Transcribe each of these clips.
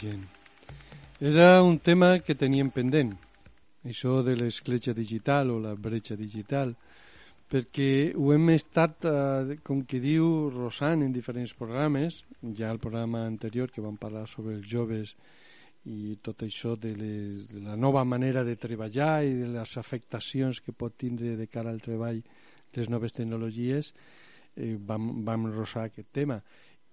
Gent. Era un tema que teníem pendent, això de l'escletxa digital o la bretxa digital, perquè ho hem estat, eh, com que diu Rosan en diferents programes, ja el programa anterior que vam parlar sobre els joves i tot això de, les, de la nova manera de treballar i de les afectacions que pot tindre de cara al treball les noves tecnologies, eh, vam, vam rosar aquest tema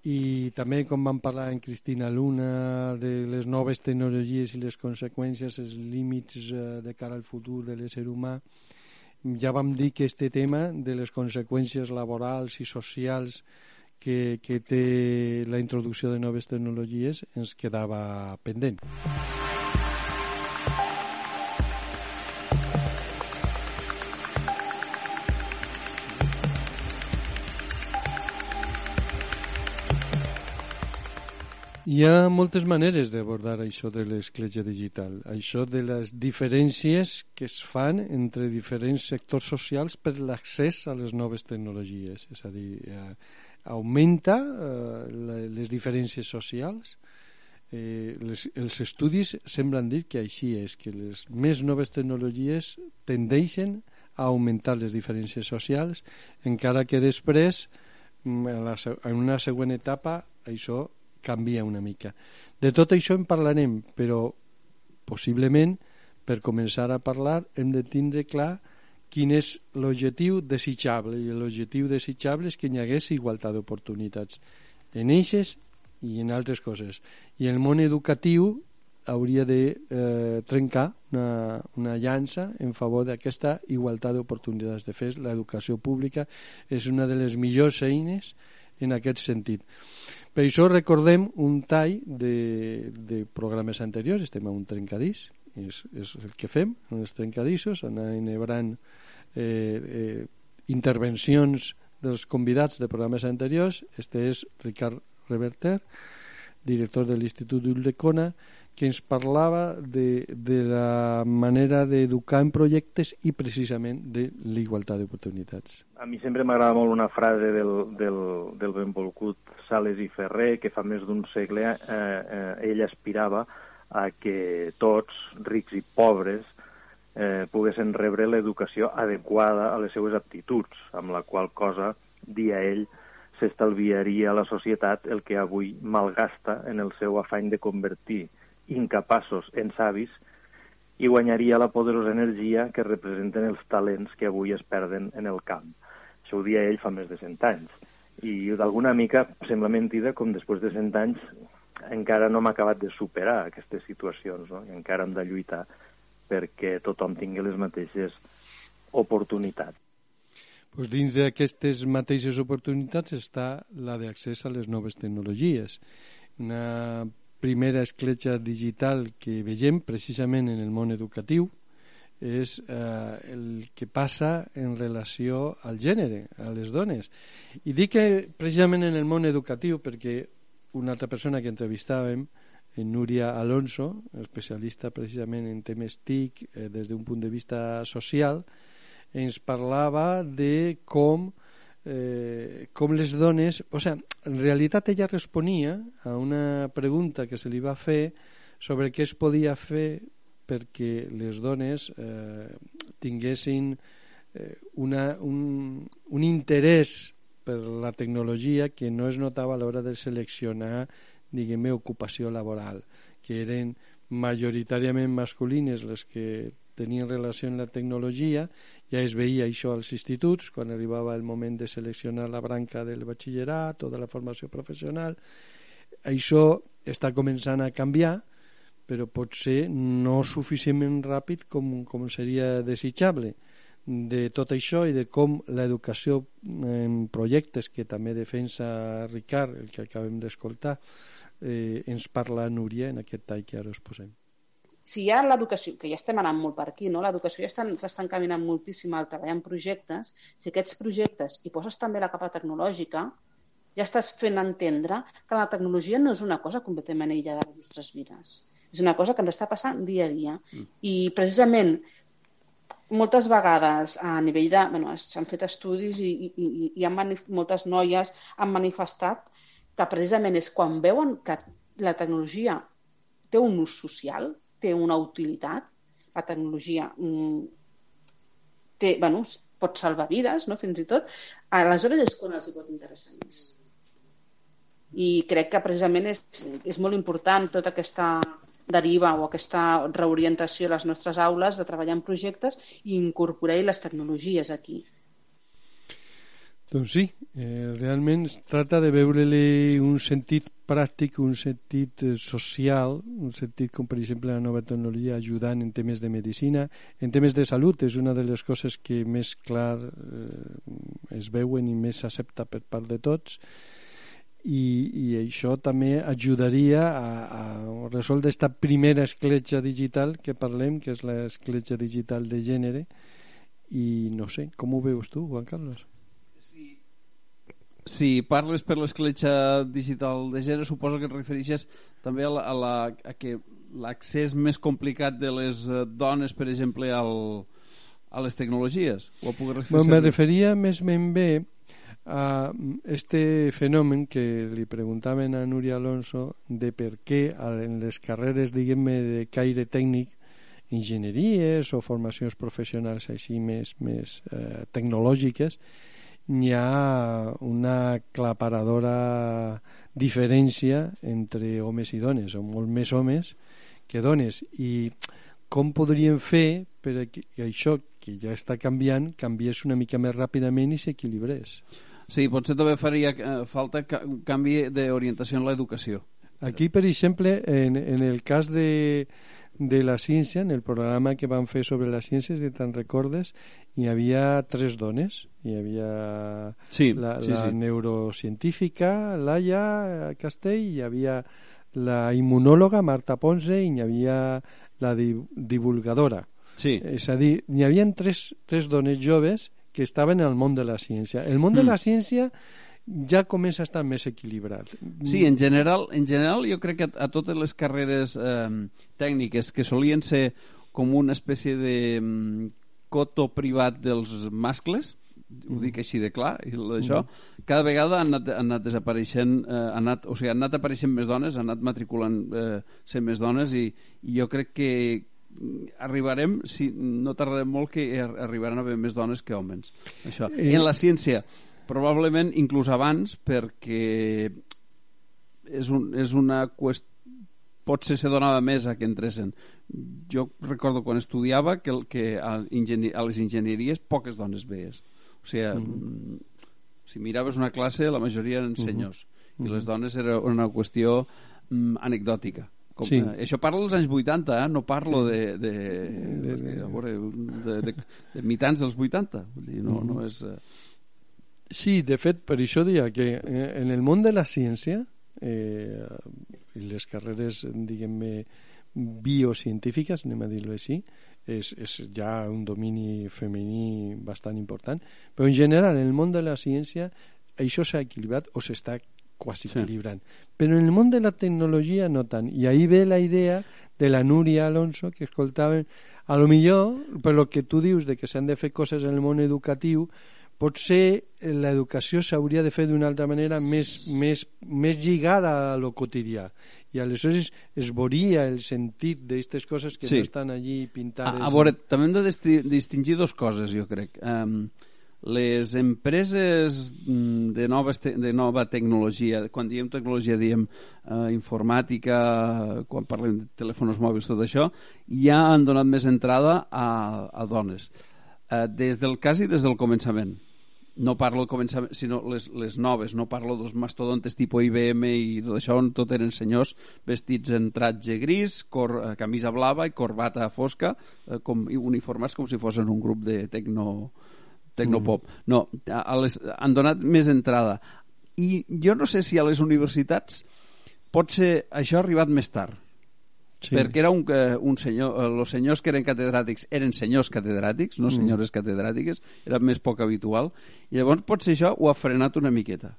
i també com vam parlar en Cristina Luna de les noves tecnologies i les conseqüències, els límits eh, de cara al futur de l'ésser humà ja vam dir que este tema de les conseqüències laborals i socials que, que té la introducció de noves tecnologies ens quedava pendent. Hi ha moltes maneres d'abordar això de l'escletxa digital, això de les diferències que es fan entre diferents sectors socials per l'accés a les noves tecnologies, és a dir, eh, augmenta eh, les diferències socials, eh, les, els estudis semblen dir que així és, que les més noves tecnologies tendeixen a augmentar les diferències socials, encara que després, mm, en, una següent etapa, això canvia una mica. De tot això en parlarem, però possiblement per començar a parlar hem de tindre clar quin és l'objectiu desitjable i l'objectiu desitjable és que hi hagués igualtat d'oportunitats en eixes i en altres coses. I el món educatiu hauria de eh, trencar una, una llança en favor d'aquesta igualtat d'oportunitats. De fet l'educació pública és una de les millors eines en aquest sentit per això recordem un tall de, de programes anteriors, estem a un trencadís, és, és el que fem en els trencadissos, anar enhebrant eh, eh, intervencions dels convidats de programes anteriors. Este és Ricard Reverter, director de l'Institut d'Ullecona, que ens parlava de, de la manera d'educar en projectes i precisament de l'igualtat d'oportunitats. A mi sempre m'agrada molt una frase del, del, del benvolgut Sales i Ferrer, que fa més d'un segle eh, eh, ell aspirava a que tots, rics i pobres, eh, poguessin rebre l'educació adequada a les seues aptituds, amb la qual cosa, dia ell, s'estalviaria la societat el que avui malgasta en el seu afany de convertir incapaços en savis i guanyaria la poderosa energia que representen els talents que avui es perden en el camp. Això ho dia ell fa més de 100 anys. I d'alguna mica sembla mentida com després de 100 anys encara no hem acabat de superar aquestes situacions, no? I encara hem de lluitar perquè tothom tingui les mateixes oportunitats. Pues dins d'aquestes mateixes oportunitats està la d'accés a les noves tecnologies. Una primera escletxa digital que veiem precisament en el món educatiu és eh, el que passa en relació al gènere, a les dones. I dic que precisament en el món educatiu perquè una altra persona que entrevistàvem, en Núria Alonso, especialista precisament en temes TIC eh, des d'un punt de vista social, ens parlava de com eh, eh, com les dones... O sigui, en realitat ella responia a una pregunta que se li va fer sobre què es podia fer perquè les dones eh, tinguessin eh, una, un, un interès per la tecnologia que no es notava a l'hora de seleccionar diguem ocupació laboral, que eren majoritàriament masculines les que tenien relació amb la tecnologia, ja es veia això als instituts, quan arribava el moment de seleccionar la branca del batxillerat o de la formació professional, això està començant a canviar, però pot ser no suficientment ràpid com, com seria desitjable de tot això i de com l'educació en projectes que també defensa Ricard, el que acabem d'escoltar, eh, ens parla Núria en aquest tall que ara us posem. Si hi ha l'educació, que ja estem anant molt per aquí, no? l'educació ja s'està encaminant moltíssim al treballar en projectes, si aquests projectes hi poses també la capa tecnològica, ja estàs fent entendre que la tecnologia no és una cosa completament aïllada de les nostres vides. És una cosa que ens està passant dia a dia. Mm. I precisament moltes vegades a nivell de... Bueno, s'han fet estudis i, i, i, i han moltes noies han manifestat que precisament és quan veuen que la tecnologia té un ús social, té una utilitat, la tecnologia mm, té, bueno, pot salvar vides, no? fins i tot, aleshores és quan els hi pot interessar més. I crec que precisament és, és molt important tota aquesta deriva o aquesta reorientació a les nostres aules de treballar en projectes i incorporar les tecnologies aquí. Doncs sí, eh, realment es tracta de veure-li un sentit pràctic, un sentit eh, social, un sentit com per exemple la nova tecnologia ajudant en temes de medicina, en temes de salut és una de les coses que més clar eh, es veuen i més s'accepta per part de tots i, i això també ajudaria a, a resoldre aquesta primera escletxa digital que parlem, que és l'escletxa digital de gènere i no sé, com ho veus tu, Juan Carlos? Si parles per l'escletxa digital de gènere, suposo que et refereixes també a, la, a, la, a que l'accés més complicat de les eh, dones, per exemple, al, a les tecnologies? O puc referir me referia més ben bé a este fenomen que li preguntaven a Núria Alonso de per què en les carreres, diguem-ne, de caire tècnic, enginyeries o formacions professionals així més, més eh, tecnològiques, hi ha una claparadora diferència entre homes i dones, o molt més homes que dones, i com podríem fer per que això que ja està canviant canviés una mica més ràpidament i s'equilibrés. Sí, potser també faria eh, falta un canvi d'orientació en l'educació. Aquí, per exemple, en, en el cas de, de la ciència, en el programa que van fer sobre la ciència, si te'n recordes, hi havia tres dones. Hi havia sí, la, sí, la sí. neurocientífica, Laia Castell, hi havia la immunòloga Marta Ponce i hi havia la di divulgadora. Sí. És a dir, hi havia tres, tres dones joves que estaven en el món de la ciència. El món mm. de la ciència ja comença a estar més equilibrat. Sí, en general, en general jo crec que a, totes les carreres eh, tècniques que solien ser com una espècie de mm, coto privat dels mascles, ho dic així de clar, i això, mm. cada vegada han anat, han anat desapareixent, eh, han anat, o sigui, han anat apareixent més dones, han anat matriculant eh, ser més dones i, i jo crec que arribarem, si no tardarem molt que arribaran a haver més dones que homes. Això. I... En la ciència, probablement inclús abans perquè és, un, és una qüestió potser se donava més a que entressin. Jo recordo quan estudiava que, el, que a, a les enginyeries poques dones veies. O sigui, mm -hmm. si miraves una classe, la majoria eren senyors. Mm -hmm. I les dones era una qüestió mm, anecdòtica. Com, sí. eh, això parlo dels anys 80, eh? no parlo de, de, de, de, de, de, de mitjans dels 80. Vull dir, no, mm -hmm. no és... Eh, Sí, de fet, per això deia que eh, en el món de la ciència eh, les carreres, diguem-ne, biocientífiques, anem a dir-ho així, és, és ja un domini femení bastant important, però en general en el món de la ciència això s'ha equilibrat o s'està quasi sí. equilibrant. Però en el món de la tecnologia no tant. I ahí ve la idea de la Núria Alonso que escoltaven a lo millor, per lo que tu dius de que s'han de fer coses en el món educatiu, potser l'educació s'hauria de fer d'una altra manera més, més, més lligada a lo quotidià i aleshores es veuria el sentit d'aquestes coses que sí. no estan allí pintades. A, a veure, també hem de distingir dues coses, jo crec. Um, les empreses mm, de, noves te de nova tecnologia, quan diem tecnologia diem uh, informàtica, quan parlem de telèfons mòbils, tot això, ja han donat més entrada a, a dones. Uh, des del cas i des del començament no parlo al començament, sinó les, les noves, no parlo dels mastodontes tipus IBM i tot això, on tot eren senyors vestits en tratge gris, cor, eh, camisa blava i corbata fosca, eh, com, uniformats com si fossin un grup de tecno, tecnopop. Mm. No, a les, han donat més entrada. I jo no sé si a les universitats pot ser això ha arribat més tard sí. perquè era un, un senyor, els senyors que eren catedràtics eren senyors catedràtics, no mm. senyores mm. catedràtiques, era més poc habitual, i llavors potser això ho ha frenat una miqueta.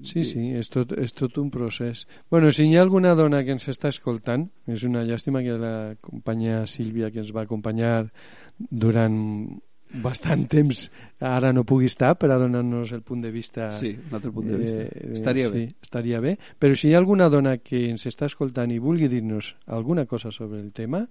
Sí, sí, és tot, és tot un procés. bueno, si hi ha alguna dona que ens està escoltant, és una llàstima que la companya Sílvia, que ens va acompanyar durant bastant temps ara no pugui estar per a donar-nos el punt de vista sí, un altre punt de vista. eh, estaria bé. sí, estaria bé, però si hi ha alguna dona que ens està escoltant i vulgui dir-nos alguna cosa sobre el tema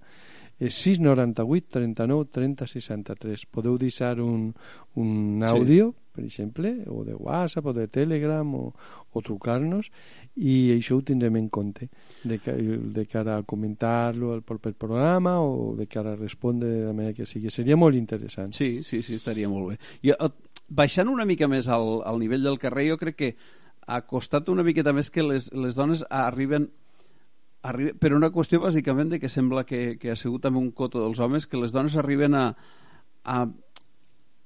és 698 39 30 63 podeu deixar un, un àudio sí. per exemple o de WhatsApp o de Telegram o, o trucar-nos i això ho tindrem en compte de, de cara a comentar-lo al proper programa o de cara a respondre de la manera que sigui. Seria molt interessant. Sí, sí, sí, estaria molt bé. I, eh, baixant una mica més al, al nivell del carrer, jo crec que ha costat una miqueta més que les, les dones arriben arriba, per una qüestió bàsicament de que sembla que, que ha sigut també un coto dels homes que les dones arriben a, a,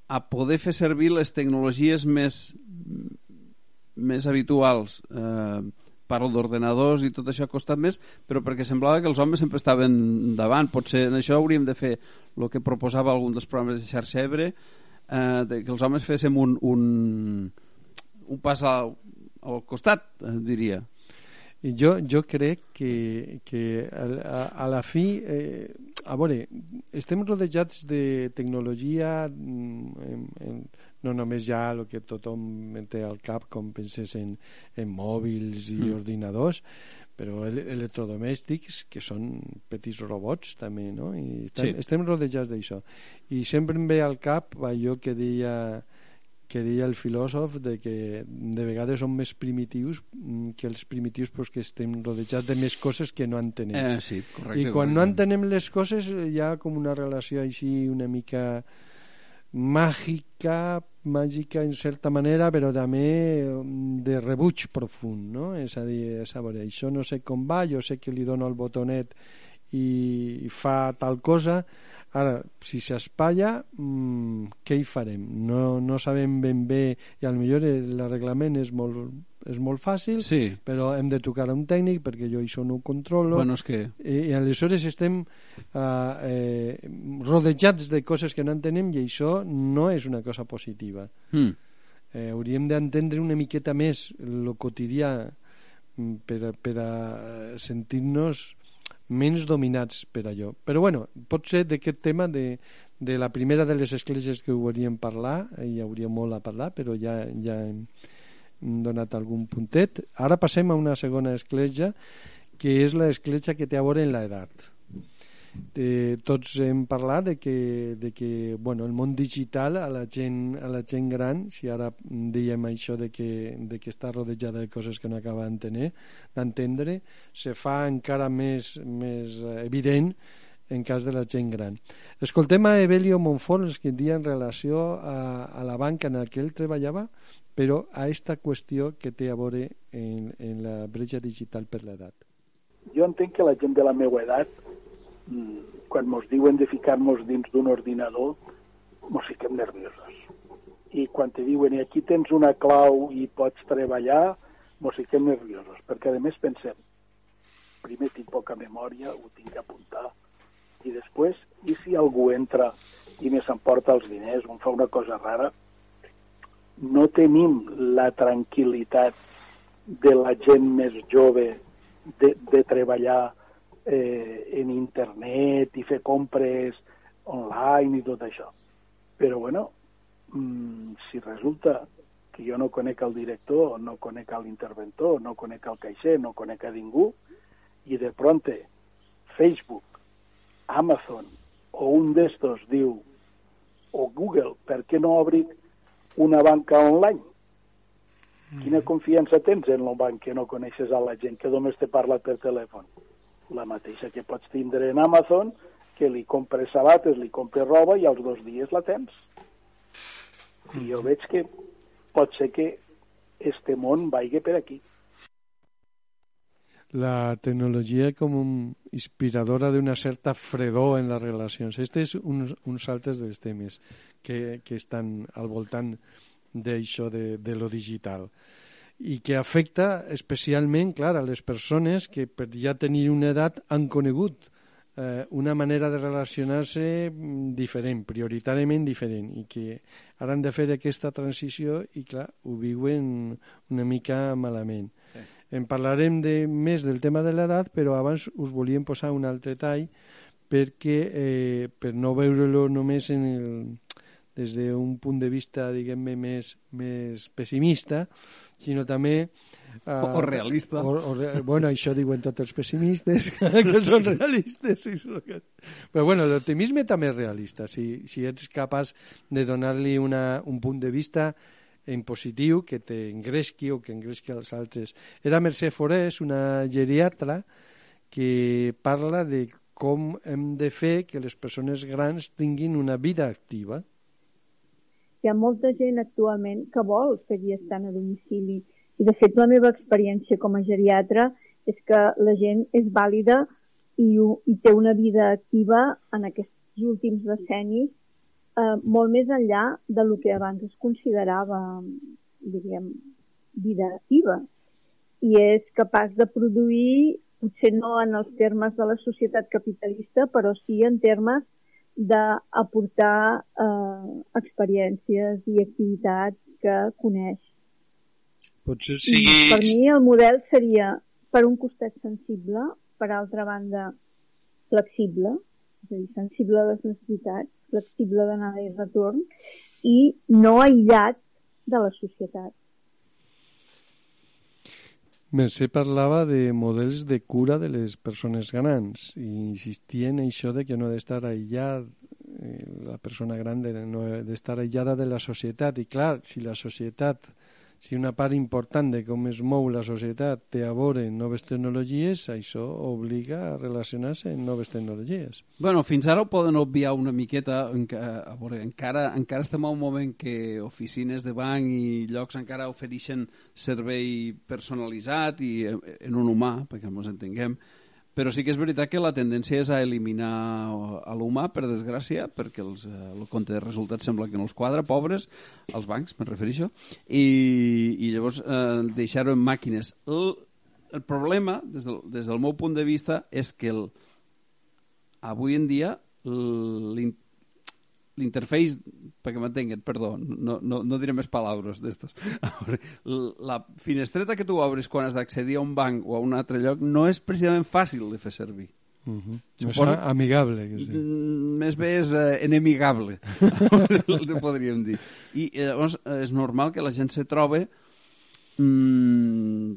a poder fer servir les tecnologies més més habituals eh, parlo d'ordenadors i tot això ha costat més, però perquè semblava que els homes sempre estaven davant. Potser en això hauríem de fer el que proposava algun dels programes de xarxa Ebre, eh, que els homes féssim un, un, un pas al, al costat, eh, diria. Jo, jo crec que, que a, a la fi, eh, a veure, estem rodejats de tecnologia mm, en, en, no només ja el que tothom té al cap com penses en, en mòbils i mm. ordinadors però electrodomèstics que són petits robots també no? i estem, sí. estem rodejats d'això i sempre em ve al cap allò que deia que deia el filòsof de que de vegades som més primitius mm, que els primitius pues, que estem rodejats de més coses que no entenem. Eh, sí, correcte, I quan correcte. no entenem les coses hi ha com una relació així una mica màgica, màgica en certa manera, però també mm, de rebuig profund, no? És a dir, és a veure, això no sé com va, jo sé que li dono el botonet i fa tal cosa, ara, si s'espatlla, mmm, què hi farem? No, no sabem ben bé, i al millor l'arreglament és molt és molt fàcil, sí. però hem de trucar a un tècnic perquè jo això no ho controlo. Bueno, és que... I, i aleshores estem uh, eh, rodejats de coses que no entenem i això no és una cosa positiva. Mm. Eh, hauríem d'entendre una miqueta més el quotidià mm, per, per a sentir-nos menys dominats per allò. Però bueno, pot ser d'aquest tema de, de la primera de les esglésies que ho hauríem parlar, hi hauria molt a parlar, però ja, ja hem, donat algun puntet. Ara passem a una segona escletxa, que és l'escletxa que té a veure en l'edat. Eh, tots hem parlat de que, de que bueno, el món digital a la gent, a la gent gran, si ara diem això de que, de que està rodejada de coses que no acaba d'entendre, se fa encara més, més evident en cas de la gent gran. Escoltem a Evelio Monfort que dia en relació a, a la banca en què ell treballava però a aquesta qüestió que té a veure en, en la bretxa digital per l'edat. Jo entenc que la gent de la meva edat, quan mos diuen de ficar-nos dins d'un ordinador, mos fiquem nerviosos. I quan te diuen, i aquí tens una clau i pots treballar, mos fiquem nerviosos, perquè a més pensem, primer tinc poca memòria, ho tinc que apuntar, i després, i si algú entra i me s'emporta els diners o em fa una cosa rara, no tenim la tranquil·litat de la gent més jove de, de treballar eh, en internet i fer compres online i tot això. Però, bueno, mm, si resulta que jo no conec el director, no conec l'interventor, no conec el caixer, no conec a ningú, i de pronte Facebook, Amazon o un d'estos diu, o Google, per què no obrir una banca online. Mm. Quina confiança tens en el banc que no coneixes a la gent, que només te parla per telèfon? La mateixa que pots tindre en Amazon, que li compres sabates, li compres roba i als dos dies la tens. I jo veig que pot ser que este món vagi per aquí. La tecnologia com un inspiradora d'una certa fredor en les relacions. Este és un, uns altres dels temes que, que estan al voltant d'això de, de lo digital i que afecta especialment, clar, a les persones que per ja tenir una edat han conegut eh, una manera de relacionar-se mm, diferent, prioritàriament diferent, i que ara han de fer aquesta transició i, clar, ho viuen una mica malament. Sí. En parlarem de, més del tema de l'edat, però abans us volíem posar un altre tall perquè, eh, per no veure-lo només en el, des d'un punt de vista, diguem-ne, més, més pessimista, sinó també Uh, o realista. O, o, bueno, això diuen tots els pessimistes, que són realistes. Sí, Però bueno, l'optimisme també és realista. Si, si ets capaç de donar-li un punt de vista en positiu, que t'engresqui o que engresqui als altres. Era Mercè Forés, una geriatra, que parla de com hem de fer que les persones grans tinguin una vida activa. Hi ha molta gent actualment que vol seguir estant a domicili i de fet la meva experiència com a geriatra és que la gent és vàlida i, i té una vida activa en aquests últims decennis eh, molt més enllà de lo que abans es considerava, diríem, vida activa. I és capaç de produir, potser no en els termes de la societat capitalista, però sí en termes d'aportar eh, experiències i activitats que coneix Potser sigui... I per mi el model seria, per un costat sensible, per altra banda flexible, és a dir, sensible a les necessitats, flexible d'anada i retorn, i no aïllat de la societat. Mercè parlava de models de cura de les persones grans i insistia en això de que no ha d'estar aïllat eh, la persona gran de, no ha d'estar aïllada de la societat. I clar, si la societat si una part important de com es mou la societat té a veure noves tecnologies, això obliga a relacionar-se amb noves tecnologies. bueno, fins ara ho poden obviar una miqueta, a veure, encara, encara estem a un moment que oficines de banc i llocs encara ofereixen servei personalitzat i en un humà, perquè ens entenguem, però sí que és veritat que la tendència és a eliminar a l'humà, per desgràcia, perquè els, eh, el compte de resultats sembla que no els quadra, pobres, els bancs, me refereixo, i, i llavors eh, deixar-ho en màquines. El, el problema, des del, des del meu punt de vista, és que el, avui en dia l'interface, perquè m'entenguen, perdó, no, no, no diré més paraules d'estos. La finestreta que tu obres quan has d'accedir a un banc o a un altre lloc no és precisament fàcil de fer servir. Uh -huh. Suposo... És amigable. Que sí. Mm, més bé és uh, enemigable, el podríem dir. I eh, llavors és normal que la gent se trobe mm,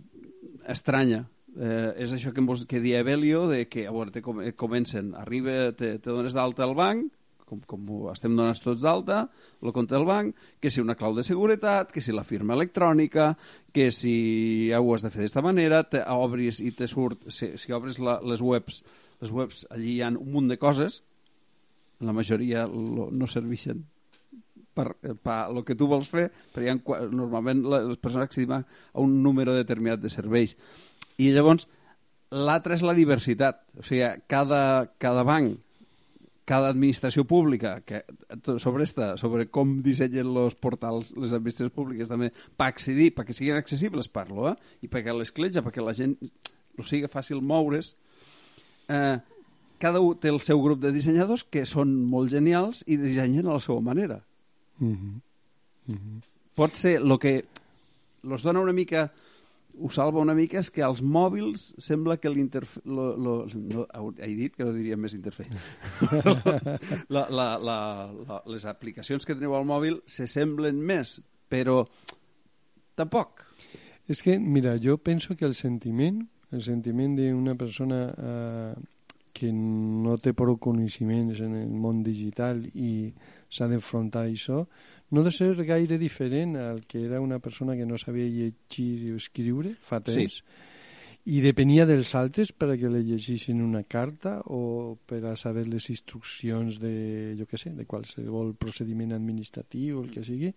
estranya. Eh, és això que, que dia Evelio, de que a veure, te comencen, arriba, te, te dones d'alta al banc, com, com estem donats tots d'alta, el compte del banc, que si una clau de seguretat, que si la firma electrònica, que si ja ho has de fer d'aquesta manera, te obris i te surt, si, si obres la, les webs, les webs allí hi ha un munt de coses, la majoria lo, no serveixen per, per el que tu vols fer, però ha, normalment les persones accedim a un número determinat de serveis. I llavors, l'altre és la diversitat. O sigui, cada, cada banc cada administració pública que, sobre, esta, sobre com dissenyen els portals les administracions públiques també per accedir, perquè siguin accessibles parlo, eh? i perquè l'escletja, perquè la gent ho sigui fàcil moure's eh, cada un té el seu grup de dissenyadors que són molt genials i dissenyen a la seva manera mm -hmm. Mm -hmm. pot ser el que els dona una mica ho salva una mica és que als mòbils sembla que l'interfe... No, he dit que no diria més interfe. la, la, la, la, les aplicacions que teniu al mòbil se semblen més, però tampoc. És que, mira, jo penso que el sentiment, el sentiment d'una persona eh, que no té prou coneixements en el món digital i s'ha d'enfrontar a això, no de ser gaire diferent al que era una persona que no sabia llegir i escriure fa temps, sí. i depenia dels altres per a que le llegissin una carta o per a saber les instruccions de, jo què sé, de qualsevol procediment administratiu o el que sigui.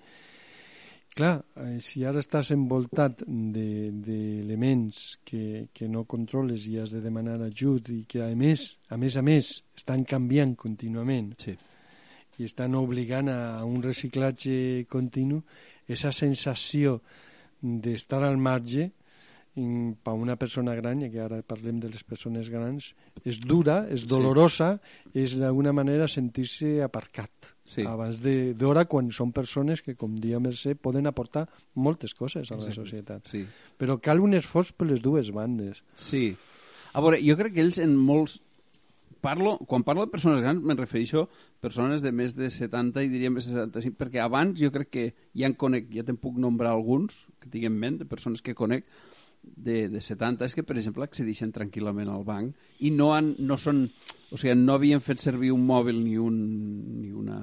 clar, eh, si ara estàs envoltat d'elements de, que, que no controles i has de demanar ajut i que a més, a més a més, estan canviant contínuament Sí. I estan obligant a un reciclatge continu, aquesta sensació d'estar al marge per una persona gran, que ara parlem de les persones grans, és dura, és dolorosa, sí. és d'alguna manera sentir-se aparcat. Sí. Abans d'hora, quan són persones que, com dia Mercè, poden aportar moltes coses a la Exacte. societat. Sí. Però cal un esforç per les dues bandes. Sí. A veure, jo crec que ells en molts... Parlo, quan parlo de persones grans me'n refereixo a persones de més de 70 i diria més de 75, perquè abans jo crec que ja en conec, ja te'n puc nombrar alguns que tinc en ment, de persones que conec de, de 70, és que per exemple accedeixen tranquil·lament al banc i no, han, no són, o sigui, no havien fet servir un mòbil ni, un, ni una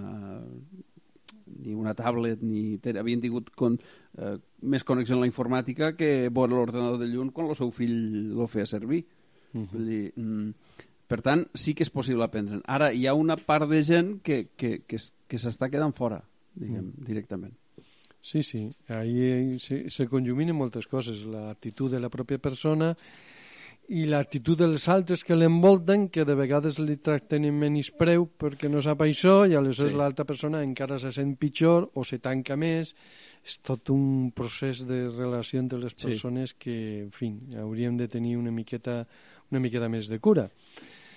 ni una tablet, ni ten, havien tingut con, eh, més connexió amb la informàtica que veure l'ordenador de llum quan el seu fill lo feia servir. Uh -huh. Vull dir, mm, per tant, sí que és possible aprendre. Ara, hi ha una part de gent que, que, que, que s'està quedant fora, diguem, mm. directament. Sí, sí, ahí se, se conjuminen moltes coses, l'actitud de la pròpia persona i l'actitud dels altres que l'envolten, que de vegades li tracten en menyspreu perquè no sap això i aleshores Sí. sí. l'altra persona encara se sent pitjor o se tanca més. És tot un procés de relació entre les Sí. persones que, en fi, hauríem de tenir una miqueta, una miqueta més de cura.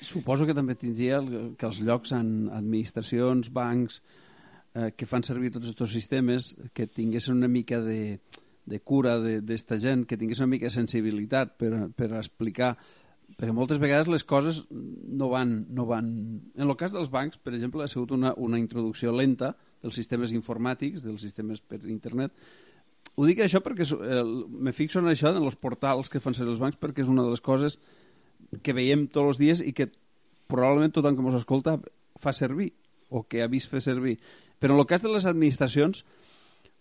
Suposo que també tindria el- que els llocs en administracions, bancs, eh, que fan servir tots aquests sistemes, que tinguessin una mica de, de cura d'esta gent, que tinguessin una mica de sensibilitat per, per explicar perquè moltes vegades les coses no van, no van... En el cas dels bancs, per exemple, ha sigut una, una introducció lenta dels sistemes informàtics, dels sistemes per internet. Ho dic això perquè eh, me fixo en això, en els portals que fan servir els bancs, perquè és una de les coses que veiem tots els dies i que probablement tothom que ens escolta fa servir o que ha vist fer servir. Però en el cas de les administracions,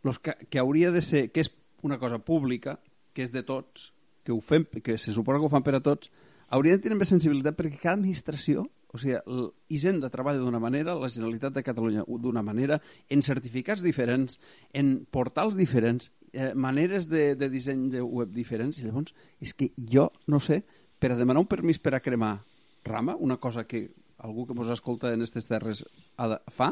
los que, que hauria de ser, que és una cosa pública, que és de tots, que ho fem, que se suposa que ho fan per a tots, hauria de tenir més sensibilitat perquè cada administració, o sigui, el- Hisenda treballa d'una manera, la Generalitat de Catalunya d'una manera, en certificats diferents, en portals diferents, eh, maneres de, de disseny de web diferents, i llavors és que jo no sé, per a demanar un permís per a cremar rama, una cosa que algú que mos escolta en aquestes terres ha de, fa,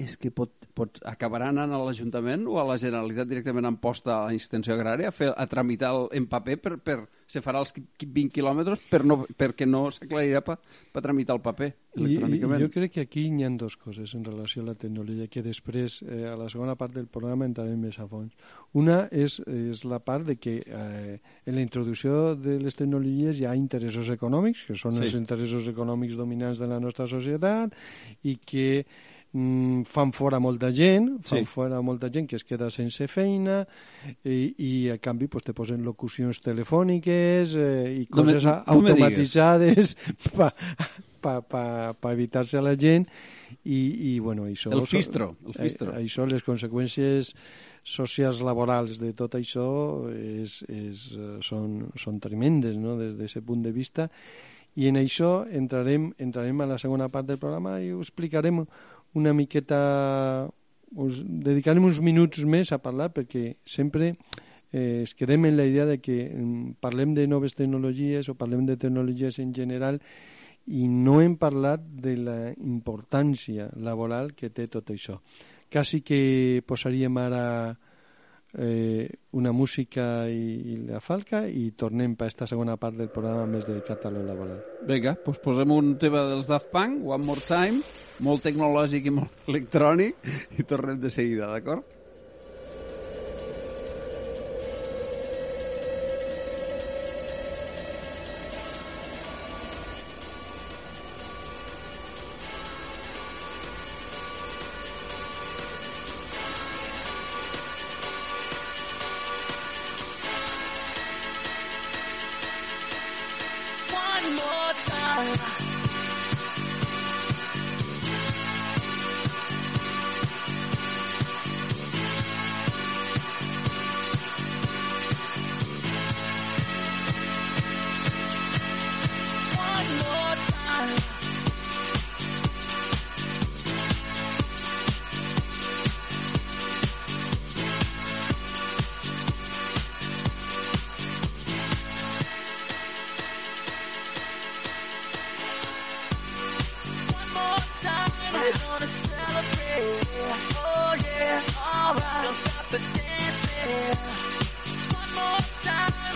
és que pot, pot acabarà anant a l'Ajuntament o a la Generalitat directament en posta a extensió agrària a, fer, a tramitar el, en paper per, per se farà els qui- 20 quilòmetres per no, perquè no s'aclarirà per pa tramitar el paper I, i electrònicament. jo crec que aquí hi ha dues coses en relació a la tecnologia que després, eh, a la segona part del programa, entrarem més a fons. Una és, és la part de que eh, en la introducció de les tecnologies hi ha interessos econòmics, que són sí. els interessos econòmics dominants de la nostra societat i que mm, fan fora molta gent, fan Sí. fora molta gent que es queda sense feina i, i a canvi pues, te posen locucions telefòniques eh, i No coses no me digues. automatitzades pa, pa, pa, pa evitar-se la gent i, i bueno, això... El fistro, el fistro. Eh, això, les conseqüències socials laborals de tot això és, és, eh, són, són tremendes no? des d'aquest punt de vista i en això entrarem, entrarem a la segona part del programa i ho explicarem una miqueta us dedicarem uns minuts més a parlar perquè sempre eh, es quedem en la idea de que mm, parlem de noves tecnologies o parlem de tecnologies en general i no hem parlat de la importància laboral que té tot això. Quasi que posaríem ara eh, una música i, i la falca i tornem per esta segona part del programa més dedicat a lo laboral. Vinga, doncs posem un tema dels Daft Punk, One More Time, molt tecnològic i molt electrònic, i tornem de seguida, d'acord?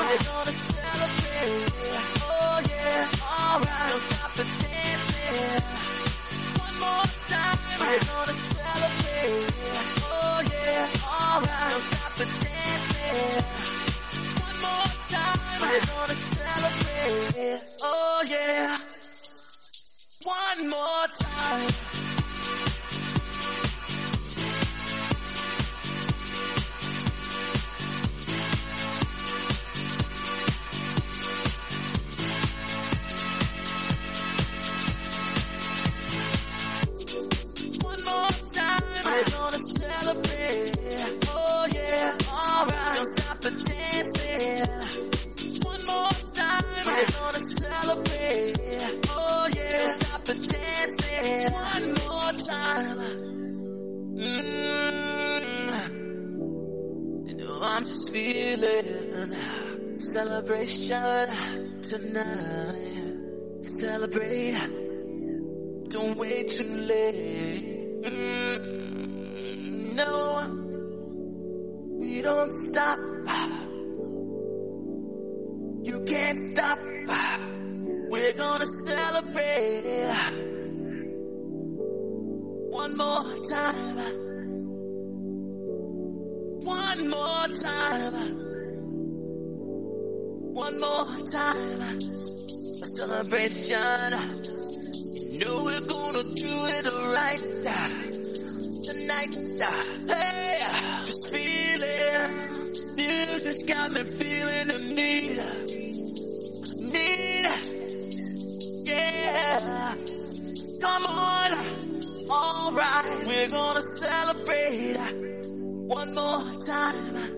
We're gonna celebrate. Oh yeah, alright. Don't stop the dancing. One more time. We're gonna celebrate. Oh yeah, alright. Don't stop the dancing. One more time. We're gonna celebrate. Oh yeah. One more time. Celebration tonight. Celebrate. Don't wait too late. Mm, no, we don't stop. You can't stop. We're gonna celebrate one more time. One more time. One more time. A celebration. You know we're gonna do it right tonight. Hey, just feel feeling. Music's got me feeling the need. Need. Yeah. Come on. Alright. We're gonna celebrate one more time.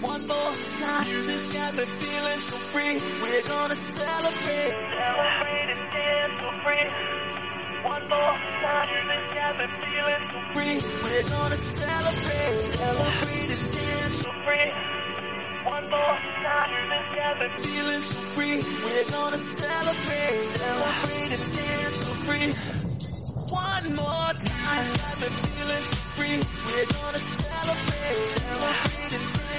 One more time. Music's got me feeling so free. We're gonna celebrate. Celebrate and dance so free. One more time. Music's got me feeling so free. We're gonna celebrate. Celebrate and dance so free. One more time. Music's got me feeling so free. We're gonna celebrate. Celebrate and dance so free. One more time. Got me feeling so free. We're gonna celebrate. Celebrate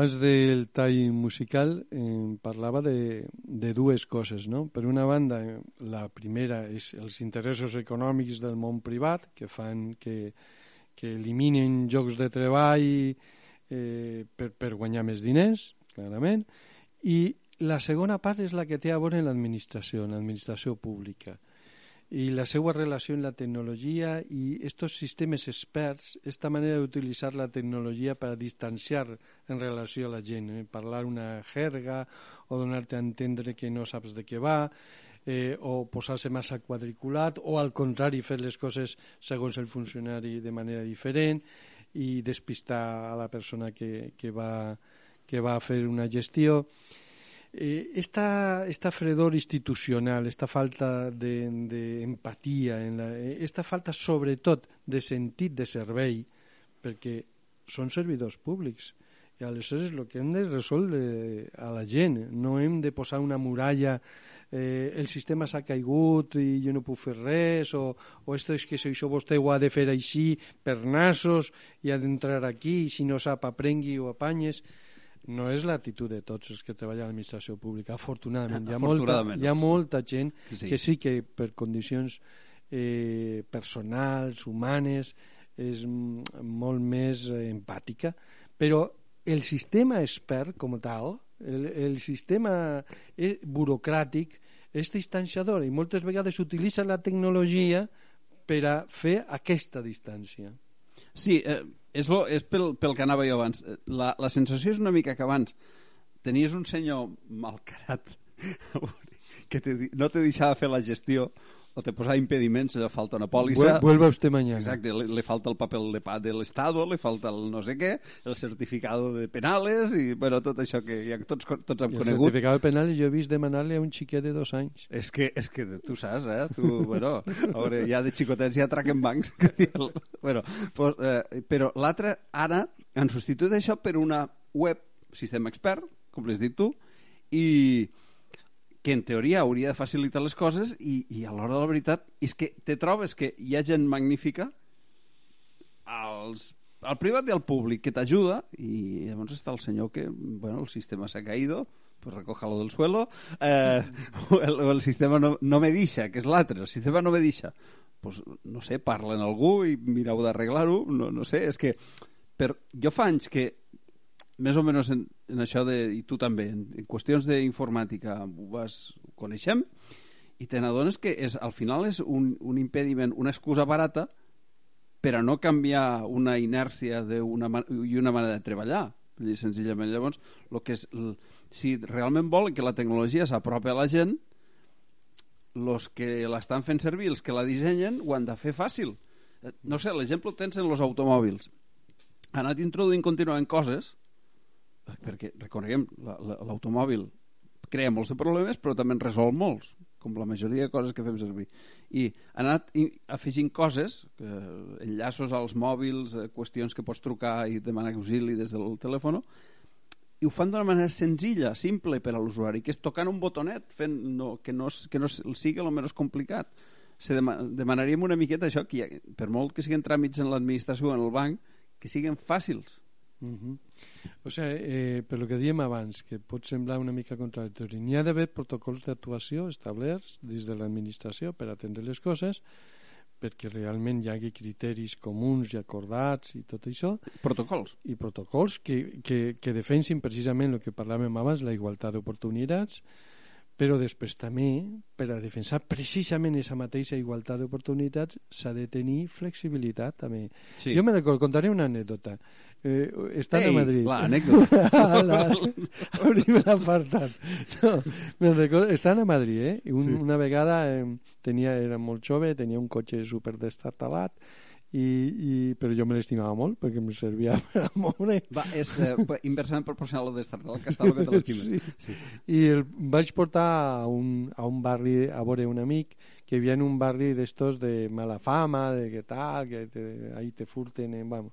Abans del tall musical eh, parlava de, de dues coses, no? Per una banda, la primera és els interessos econòmics del món privat que fan que, que eliminen llocs de treball eh, per, per guanyar més diners, clarament, i la segona part és la que té a veure l'administració, l'administració pública i la seva relació amb la tecnologia i estos sistemes experts, esta manera d'utilitzar la tecnologia per a distanciar en relació a la gent, eh? parlar una jerga o donar-te a entendre que no saps de què va, eh, o posar-se massa quadriculat, o al contrari fer les coses segons el funcionari de manera diferent i despistar a la persona que, que, va, que va fer una gestió. Eh, esta, esta fredor institucional, esta falta de, de empatia en la, eh, esta falta sobretot de sentit de servei, perquè són servidors públics i aleshores el que hem de resoldre a la gent, no hem de posar una muralla eh, el sistema s'ha caigut i jo no puc fer res, o, o esto és que si això vostè ho ha de fer així per nassos i ha d'entrar aquí si no sap aprengui o apanyes no és l'actitud de tots els que treballen a l'administració pública, afortunadament. Hi ha, molta, Afortunadament. hi ha molta gent Sí. que sí que per condicions eh, personals, humanes, és molt més eh, empàtica, però el sistema expert com a tal, el, el sistema eh, burocràtic és distanciador i moltes vegades s'utilitza la tecnologia per a fer aquesta distància. Sí, eh, és, lo, és pel, pel que anava jo abans. La, la sensació és una mica que abans tenies un senyor malcarat que te, no te deixava fer la gestió o te posava impediments, eh, falta una pòlissa... Vuel- Vuelva usted mañana. Exacte, le, le falta el paper de, de l'Estado, le falta el no sé què, el certificado de penales i, bueno, tot això que ja tots, tots hem el conegut. certificat penal jo he vist demanar-li a un xiquet de dos anys. És que, és que tu saps, eh? Tu, bueno, a veure, ja de xicotets ja traquen bancs. el- bueno, pues, eh, però l'altre, ara, han substituït això per una web, sistema expert, com l'has dit tu, i que en teoria hauria de facilitar les coses i, i a l'hora de la veritat és que te trobes que hi ha gent magnífica als, al privat i al públic que t'ajuda i llavors està el senyor que bueno, el sistema s'ha caído pues recójalo del suelo eh, o, el, o el sistema no, no me deixa que és l'altre, el sistema no me deixa pues, no sé, parla en algú i mireu d'arreglar-ho, no, no sé és que per, jo fa anys que més o menys en, en això de, i tu també, en, en qüestions d'informàtica ho vas ho coneixem i te n'adones que és, al final és un, un impediment, una excusa barata per a no canviar una inèrcia una, i una manera de treballar. Dir, senzillament llavors lo que és, si realment volen que la tecnologia s'apropi a la gent els que l'estan fent servir, els que la dissenyen ho han de fer fàcil. Eh, no sé, l'exemple tens en els automòbils. Ha anat introduint contínuament coses perquè reconeguem la- la- l'automòbil crea molts de problemes però també en resol molts com la majoria de coses que fem servir i han anat afegint coses eh, enllaços als mòbils eh, qüestions que pots trucar i demanar auxili des del telèfon i ho fan d'una manera senzilla, simple per a l'usuari, que és tocant un botonet, fent no, que, no, que no sigui el menys complicat. Se dema, demanaríem una miqueta això, que ha, per molt que siguin tràmits en l'administració o en el banc, que siguin fàcils. Uh -huh. O sigui, eh, per lo que diem abans, que pot semblar una mica contradictori, n'hi ha d'haver protocols d'actuació establerts dins de l'administració per atendre les coses, perquè realment hi hagi criteris comuns i acordats i tot això, Protocols. i protocols que, que, que defensin precisament el que parlàvem abans, la igualtat d'oportunitats, però després també, per a defensar precisament aquesta mateixa igualtat d'oportunitats, s'ha de tenir flexibilitat també. Sí. Jo me recordo, contaré una anècdota. Eh, estant Ei, a Madrid. la anècdota. la, obrim l'apartat. No, me'n recordo, estant a Madrid, eh? Un, Sí. Una vegada eh, tenia, era molt jove, tenia un cotxe super destartalat, i, i, però jo me l'estimava molt perquè em servia per a moure Va, és eh, inversament proporcional a destartar el que estava que te l'estimes. Sí. Sí. i el vaig portar a un, a un barri a veure un amic que vivia en un barri d'estos de mala fama, de que tal, que te, ahí te furten, eh, vamos,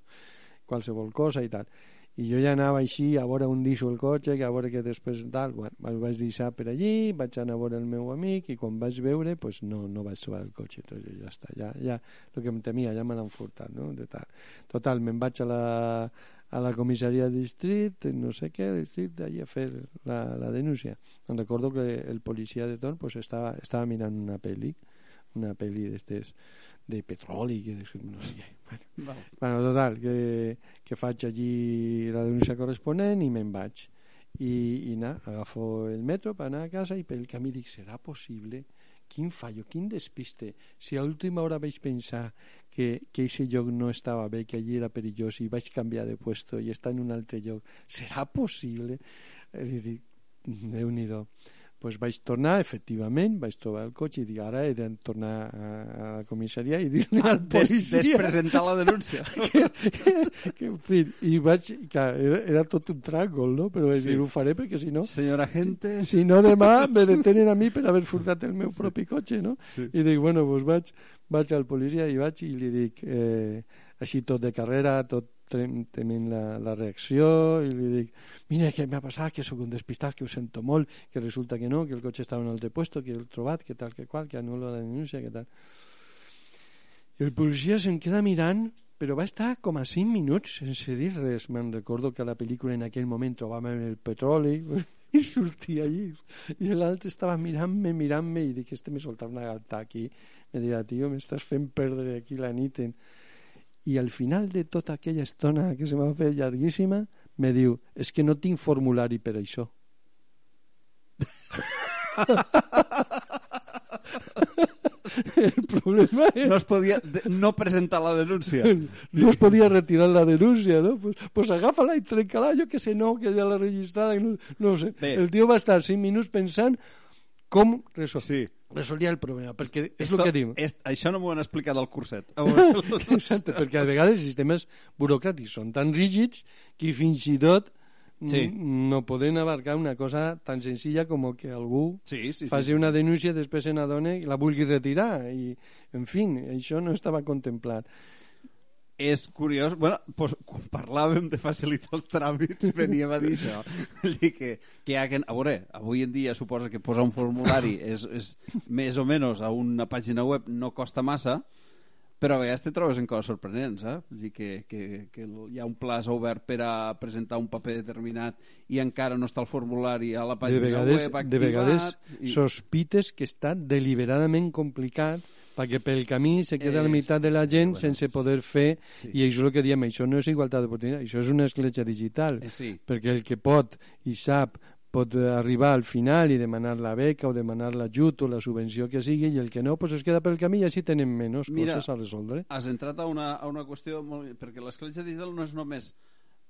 qualsevol cosa i tal. I jo ja anava així a veure on deixo el cotxe, que a veure que després tal, bueno, el vaig deixar per allí, vaig anar a veure el meu amic i quan vaig veure, pues no, no vaig trobar el cotxe, tot ja està, ja, ja, el que em temia, ja me l'han furtat, no? De tal. Total, me'n vaig a la, a la comissaria de districte, no sé què, districte, allà a fer la, la denúncia. Em recordo que el policia de torn pues, estava, estava mirant una pel·li, una pel·li d'estes de petroli, que no sé què. Bueno, bueno, total, que, que faig allí la denúncia corresponent i me'n vaig. I, i na, agafo el metro per anar a casa i pel camí dic, serà possible? Quin fallo, quin despiste. Si a última hora vaig pensar que, que aquest lloc no estava bé, que allí era perillós i vaig canviar de puesto i estar en un altre lloc, serà possible? I dic, déu-n'hi-do pues vaig tornar, efectivament, vaig trobar el cotxe i dic, ara he de tornar a, a la comissaria i dir-li al Des, policia despresentar la denúncia. que, que, que, en fi, i vaig, que era, era tot un tràngol, no? Però vaig Sí. dir, ho faré perquè si no, Senyora gente... si no demà me detenen a mi per haver furtat el meu propi cotxe, no? Sí. I dic, bueno, doncs vaig, vaig al policia i vaig i li dic, eh, així tot de carrera, tot, tement la, la reacció i li dic, mira què m'ha passat, que sóc un despistat, que ho sento molt, que resulta que no, que el cotxe estava en un altre puesto, que l'he trobat, que tal, que qual, que anul·la la denúncia, que tal. I el policia se'n queda mirant, però va estar com a 5 minuts sense dir res. Me'n recordo que a la pel·lícula en aquell moment trobàvem el petroli i sortia allí. I l'altre estava mirant-me, mirant-me, i dic, este me soltava una galta aquí. Me dirà, tio, m'estàs fent perdre aquí la nit. En... I al final de tota aquella estona que se m'ha fet llarguíssima, me diu, és es que no tinc formulari per això. el problema és No es podia no presentar la denúncia. no es podia retirar la denúncia, no? Pues, pues agafa-la i trenca-la, jo que sé, no, que ja l'ha registrada, no, no sé. Bé. El tio va estar 5 minuts pensant com resol... Sí. Resolia el problema, perquè és Esto- el que diu. És, això no m'ho han explicat al curset. Exacte, perquè a vegades els sistemes burocràtics són tan rígids que fins i tot Sí. no poden abarcar una cosa tan senzilla com que algú Sí, sí, sí. faci sí, una denúncia, després se n'adona i la vulgui retirar. I, en fi, això no estava contemplat. És curiós, bueno, pues, quan parlàvem de facilitar els tràmits veníem a dir això. Dir que, que hi ha a veure, avui en dia suposa que posar un formulari és, és més o menys a una pàgina web no costa massa, però a vegades te trobes en coses sorprenents, eh? Dir que, que, que hi ha un plaç obert per a presentar un paper determinat i encara no està el formulari a la De pàgina vegades, web activat. de vegades i... sospites que està deliberadament complicat perquè pel camí se queda la meitat de la sí, gent bueno, sense poder fer sí. i això és el que diem, això no és igualtat d'oportunitat, això és una escletxa digital Eh, sí. perquè el que pot i sap pot arribar al final i demanar la beca o demanar l'ajut o la subvenció que sigui i el que no pues es queda pel camí i així tenen menys Mira, coses a resoldre. Has entrat a una, a una qüestió molt... perquè l'escletxa digital no és només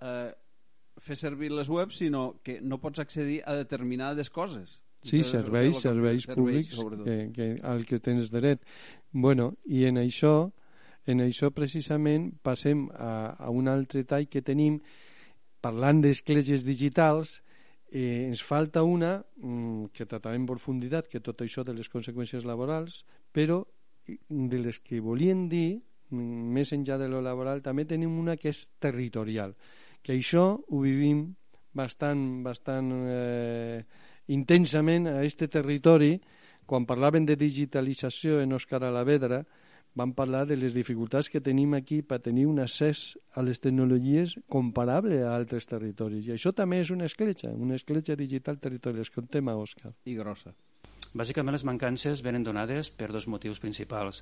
eh, fer servir les webs, sinó que no pots accedir a determinades coses. Sí, serveis, serveis públics sobretot. que, que, al que tens dret. Bueno, i en això, en això precisament passem a, a un altre tall que tenim parlant d'escletxes digitals eh, ens falta una mm, que tratarem en profunditat que tot això de les conseqüències laborals però de les que volien dir mm, més enllà de lo laboral també tenim una que és territorial que això ho vivim bastant, bastant eh, intensament a este territori quan parlaven de digitalització en Òscar Alavedra van parlar de les dificultats que tenim aquí per tenir un accés a les tecnologies comparable a altres territoris. I això també és una escletxa, una escletxa digital territorial. Escoltem a Òscar. I grossa. Bàsicament les mancances venen donades per dos motius principals.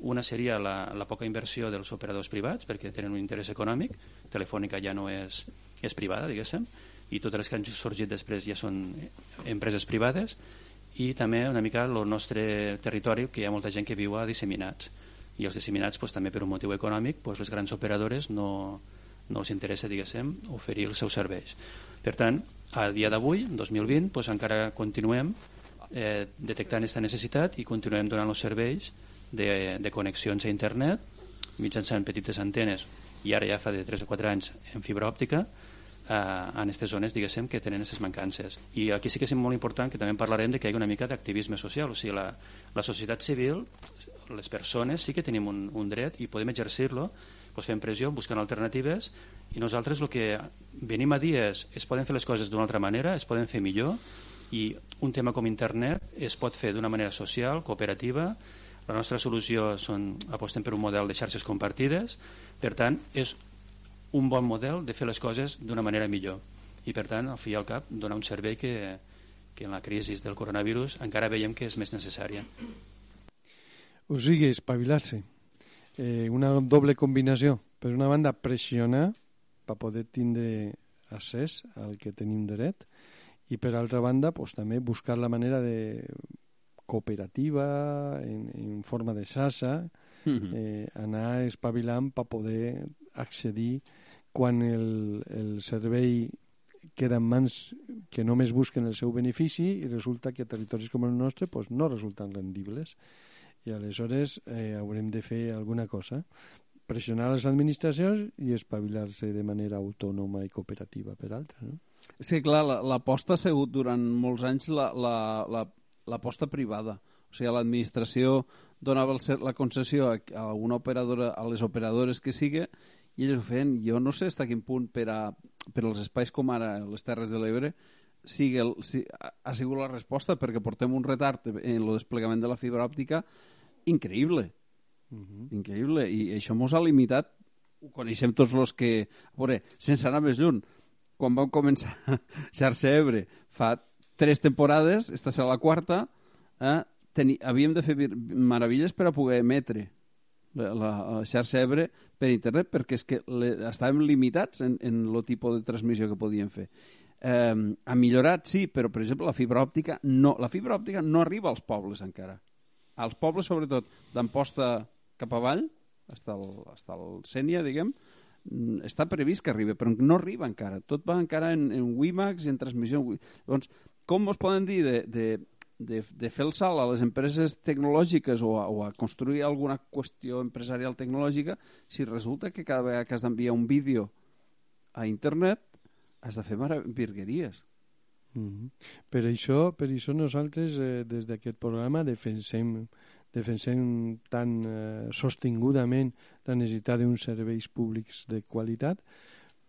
Una seria la, la poca inversió dels operadors privats, perquè tenen un interès econòmic, Telefònica ja no és, és privada, diguéssim, i totes les que han sorgit després ja són empreses privades, i també una mica el nostre territori, que hi ha molta gent que viu a disseminats, i els disseminats doncs, també per un motiu econòmic doncs, les grans operadores no, no els interessa diguéssim, oferir els seus serveis. Per tant, a dia d'avui, 2020, doncs, encara continuem eh, detectant aquesta necessitat i continuem donant els serveis de, de connexions a internet mitjançant petites antenes i ara ja fa de 3 o 4 anys en fibra òptica eh, en aquestes zones diguéssim que tenen aquestes mancances. I aquí sí que és molt important que també parlarem de que hi ha una mica d'activisme social. O sigui, la, la societat civil les persones sí que tenim un, un dret i podem exercir-lo doncs fem pressió, buscant alternatives i nosaltres el que venim a dir és es poden fer les coses d'una altra manera, es poden fer millor i un tema com internet es pot fer d'una manera social, cooperativa. La nostra solució són, apostem per un model de xarxes compartides. Per tant és un bon model de fer les coses d'una manera millor i per tant al fi i al cap donar un servei que, que en la crisi del coronavirus encara veiem que és més necessària O sigui, espavilar-se. Eh, una doble combinació. Per una banda, pressionar per poder tindre accés al que tenim dret i per altra banda, pues, també buscar la manera de cooperativa, en, en forma de xarxa, eh, anar espavilant per poder accedir quan el, el servei queda en mans que només busquen el seu benefici i resulta que territoris com el nostre pues, no resulten rendibles i aleshores eh, haurem de fer alguna cosa pressionar les administracions i espavilar-se de manera autònoma i cooperativa per altra no? Que, clar, la- l'aposta ha sigut durant molts anys l'aposta la, la, privada. O sigui, l'administració donava el, la concessió a, a una operadora, a les operadores que sigui, i ells ho feien. Jo no sé fins a quin punt per, a, per als espais com ara les Terres de l'Ebre sigui el, si, ha, sigut la resposta perquè portem un retard en el desplegament de la fibra òptica increïble. Uh -huh. Increïble. I això mos ha limitat ho coneixem tots els que... A veure, sense anar més lluny, quan vam començar Xarxa Ebre fa tres temporades, esta serà la quarta, eh, teni, havíem de fer meravelles per a poder emetre la, la, xarxa Ebre per internet perquè és que le, estàvem limitats en, en el tipus de transmissió que podíem fer. Eh, ha millorat, sí, però, per exemple, la fibra òptica no, la fibra òptica no arriba als pobles encara. Als pobles, sobretot, d'Amposta cap avall, fins al, fins al Sènia, diguem, mm, està previst que arribi, però no arriba encara. Tot va encara en, en WiMAX i en transmissió. Llavors, com us poden dir de, de, de, de fer el salt a les empreses tecnològiques o a, o a construir alguna qüestió empresarial tecnològica si resulta que cada vegada que has d'enviar un vídeo a internet has de fer virgueries. Mm -hmm. Per això, per això nosaltres eh, des d'aquest programa defensem defensem tan eh, sostingudament la necessitat d'uns serveis públics de qualitat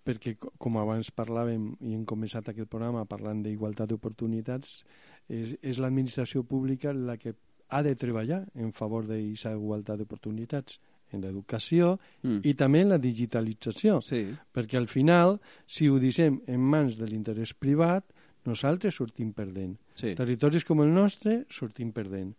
perquè, com abans parlàvem i hem començat aquest programa parlant d'igualtat d'oportunitats, és, és l'administració pública la que ha de treballar en favor d'aquesta igualtat d'oportunitats en l'educació mm. i també en la digitalització. Sí. Perquè al final, si ho deixem en mans de l'interès privat, nosaltres sortim perdent. Sí. Territoris com el nostre sortim perdent.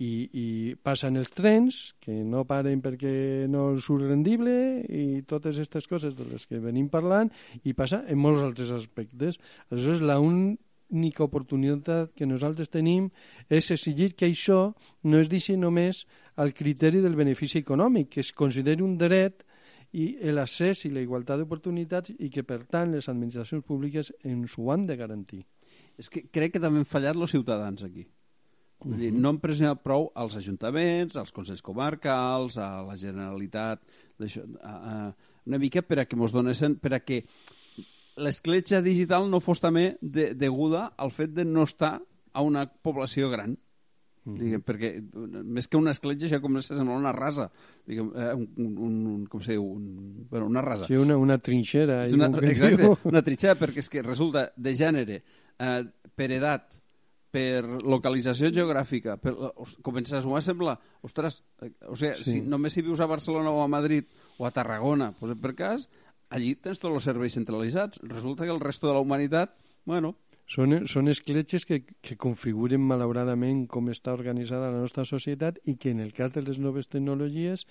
I, i passen els trens, que no paren perquè no surt rendible, i totes aquestes coses de les que venim parlant, i passa en molts altres aspectes. Aleshores, la un, l'única oportunitat que nosaltres tenim és exigir que això no es deixi només al criteri del benefici econòmic, que es consideri un dret i l'accés i la igualtat d'oportunitats i que, per tant, les administracions públiques ens ho han de garantir. És que crec que també han fallat els ciutadans aquí. Uh -huh. dir, no han pressionat prou als ajuntaments, als consells comarcals, a la Generalitat, a, a, una mica per a que mos donessin, per a que l'escletxa digital no fos també de, deguda al fet de no estar a una població gran. Mm diguem, perquè més que una escletxa això com se sembla una rasa. Diguem, eh, un, un, un, com se diu? Un, bueno, una rasa. Sí, una, una trinxera una, exacte, una trinxera perquè és que resulta de gènere eh, per edat per localització geogràfica per, comences a sumar sembla ostres, eh, o sigui, sí. si només si vius a Barcelona o a Madrid o a Tarragona pues, per cas, allí tens tots els serveis centralitzats. Resulta que el resto de la humanitat, bueno... Són, són escletxes que, que configuren malauradament com està organitzada la nostra societat i que en el cas de les noves tecnologies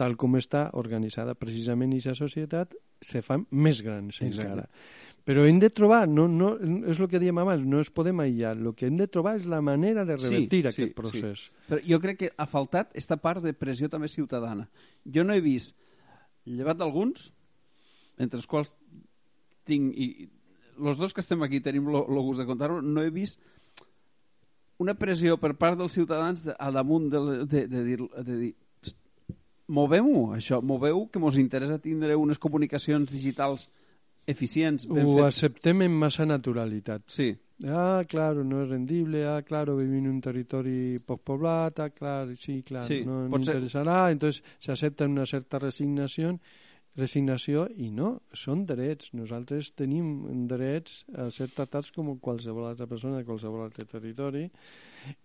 tal com està organitzada precisament aquesta societat, se fan més grans Exacte. encara. Però hem de trobar, no, no, és el que dèiem abans, no es podem aïllar, el que hem de trobar és la manera de revertir sí, aquest sí, procés. Sí. Però jo crec que ha faltat esta part de pressió també ciutadana. Jo no he vist, llevat d'alguns, entre els quals tinc, i els dos que estem aquí tenim el gust de contar-ho, no he vist una pressió per part dels ciutadans de, a damunt de, de, de, dir, de dir movem-ho, això, moveu que ens interessa tindre unes comunicacions digitals eficients. Ben Ho fet. acceptem en massa naturalitat. Sí. Ah, claro, no és rendible, ah, claro, vivim en un territori poc poblat, ah, clar, sí, clar, sí, no m'interessarà, entonces s'accepta una certa resignació resignació i no, són drets. Nosaltres tenim drets a ser tratats com qualsevol altra persona de qualsevol altre territori,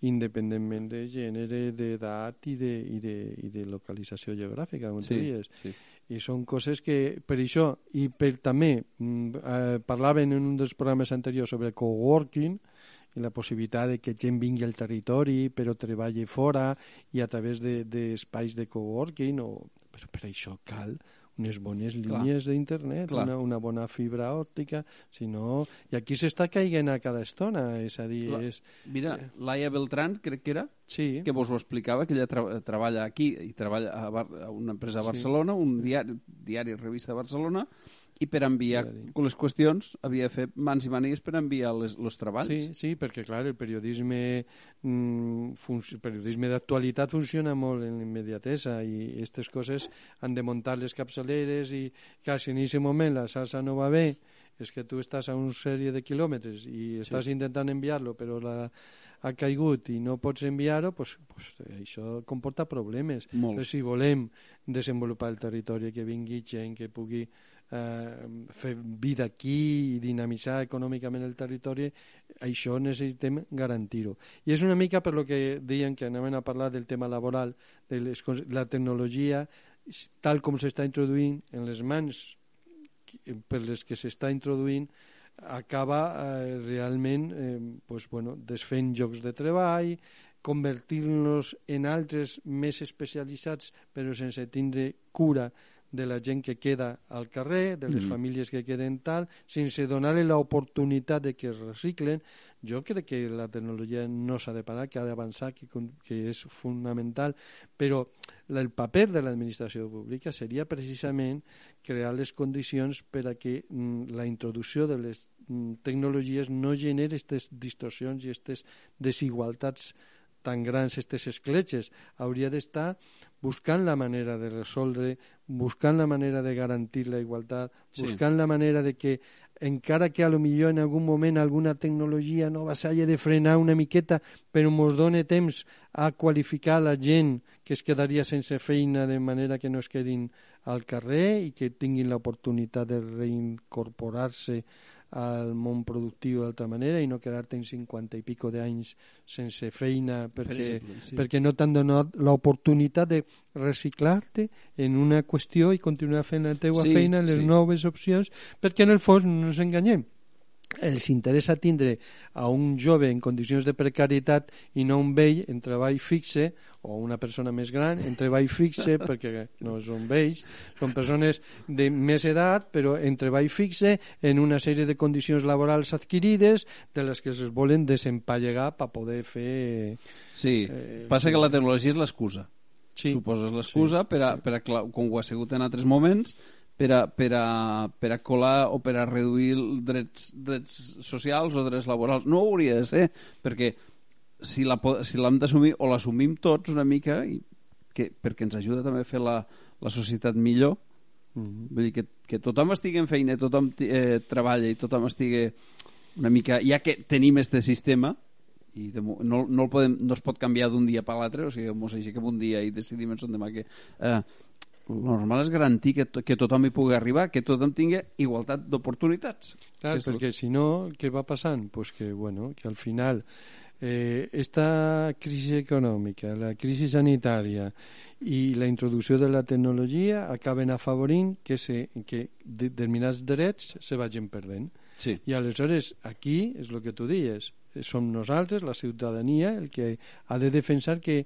independentment de gènere, d'edat i, de, i, de, i de localització geogràfica, com sí, tu dius. Sí. I són coses que, per això, i per també, mm, eh, parlaven en un dels programes anteriors sobre coworking, i la possibilitat de que gent vingui al territori però treballi fora i a través d'espais de, de coworking o, però per això cal unes bones línies d'internet, una, una bona fibra òptica, si no... I aquí s'està caiguent a cada estona, és a dir... És... Mira, Laia Beltrán, crec que era, sí. que vos ho explicava, que ella tra treballa aquí i treballa a, Bar a una empresa a Barcelona, sí. un diari, diari revista de Barcelona, i per enviar les qüestions havia de fer mans i manies per enviar les, els treballs. Sí, sí, perquè clar, el periodisme mm, el periodisme d'actualitat funciona molt en l'immediatesa i aquestes coses han de muntar les capçaleres i clar, si en aquest moment la salsa no va bé és que tu estàs a una sèrie de quilòmetres i estàs sí. intentant enviar-lo però la, ha caigut i no pots enviar-ho, pues, pues, això comporta problemes. Molt. Però si volem desenvolupar el territori, que vingui gent que pugui eh, fer vida aquí i dinamitzar econòmicament el territori, això necessitem garantir-ho. I és una mica per lo que deien que anaven a parlar del tema laboral, de les, la tecnologia, tal com s'està introduint en les mans per les que s'està introduint, acaba eh, realment eh, pues, bueno, desfent llocs de treball, convertir-nos en altres més especialitzats però sense tindre cura de la gent que queda al carrer, de les Mhm. famílies que queden tal, sense donar-li l'oportunitat de que es reciclen. Jo crec que la tecnologia no s'ha de parar, que ha d'avançar, que, que és fonamental, però el paper de l'administració pública seria precisament crear les condicions per a que mm, la introducció de les mm, tecnologies no generi aquestes distorsions i aquestes desigualtats tan grans, aquestes escletxes. Hauria d'estar buscant la manera de resoldre, buscant la manera de garantir la igualtat, Sí. buscant la manera de que encara que a lo millor en algun moment alguna tecnologia nova s'hagi de frenar una miqueta, però mos done temps a qualificar la gent que es quedaria sense feina de manera que no es quedin al carrer i que tinguin l'oportunitat de reincorporar-se al món productiu d'altra manera i no quedar-te en 50 i pico d'anys sense feina perquè, exemple, sí. perquè no t'han donat l'oportunitat de reciclar-te en una qüestió i continuar fent la teua Sí, feina, les sí. noves opcions, perquè en el fons no ens enganyem els interessa tindre a un jove en condicions de precarietat i no un vell en treball fixe o una persona més gran en treball fixe perquè no són vells, són persones de més edat però en treball fixe en una sèrie de condicions laborals adquirides de les que es volen desempallegar per poder fer... Sí, Eh, passa sí. que la tecnologia és l'excusa. Sí. Suposo és l'excusa per, a, per a, com ho ha sigut en altres moments, per a, per a, per a colar o per a reduir drets, drets socials o drets laborals. No hauria de ser, perquè si la po- si l'hem d'assumir o l'assumim tots una mica i que, perquè ens ajuda també a fer la, la societat millor Mhm. vull dir que, que tothom estigui en feina tothom eh, treballa i tothom estigui una mica, ja que tenim este sistema i de, no, no, el podem, no es pot canviar d'un dia per l'altre o sigui, mos aixequem un dia i decidim en son demà que eh, el normal és garantir que, to, que tothom hi pugui arribar que tothom tingui igualtat d'oportunitats Clar, És perquè si no, què va passant? Pues que, bueno, que al final eh, esta crisi econòmica, la crisi sanitària i la introducció de la tecnologia acaben afavorint que, se, que determinats drets se vagin perdent. sí. I aleshores aquí és el que tu dies, som nosaltres, la ciutadania, el que ha de defensar que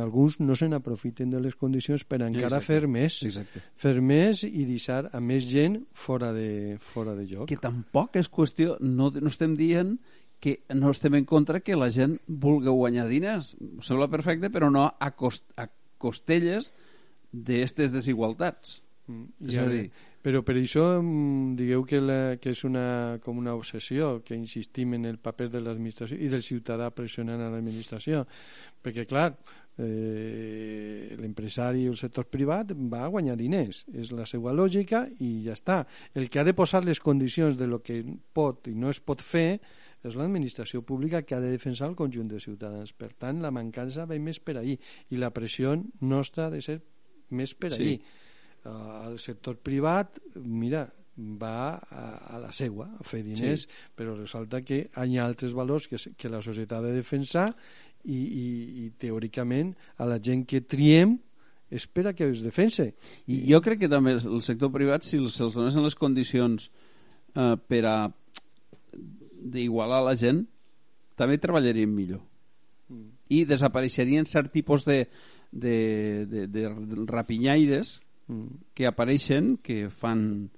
alguns no se n'aprofiten de les condicions per encara Exacte. fer més Exacte. fer més i deixar a més gent fora de, fora de lloc. que tampoc és qüestió no, no estem dient que no estem en contra que la gent vulgui guanyar diners Em sembla perfecte però no a, cost, a costelles d'estes desigualtats Mm, És i a dir- Però per això mm, digueu que, la, que és una, com una obsessió, que insistim en el paper de l'administració i del ciutadà pressionant a l'administració. Perquè, clar, eh, l'empresari o el sector privat va a guanyar diners. És la seva lògica i ja està. El que ha de posar les condicions de lo que pot i no es pot fer és l'administració pública que ha de defensar el conjunt de ciutadans. Per tant, la mancança ve més per ahir i la pressió nostra ha de ser més per Sí. ahir. Uh, el sector privat, mira, va a, a la seua a fer diners, sí. però resulta que hi ha altres valors que, que la societat ha de defensar i, i, i teòricament a la gent que triem espera que es defense. i jo crec que també el sector privat si els- se'ls donessin les condicions eh, per a d'igualar la gent també treballarien millor i desapareixerien cert tipus de, de, de, de rapinyaires Mm. que apareixen, que fan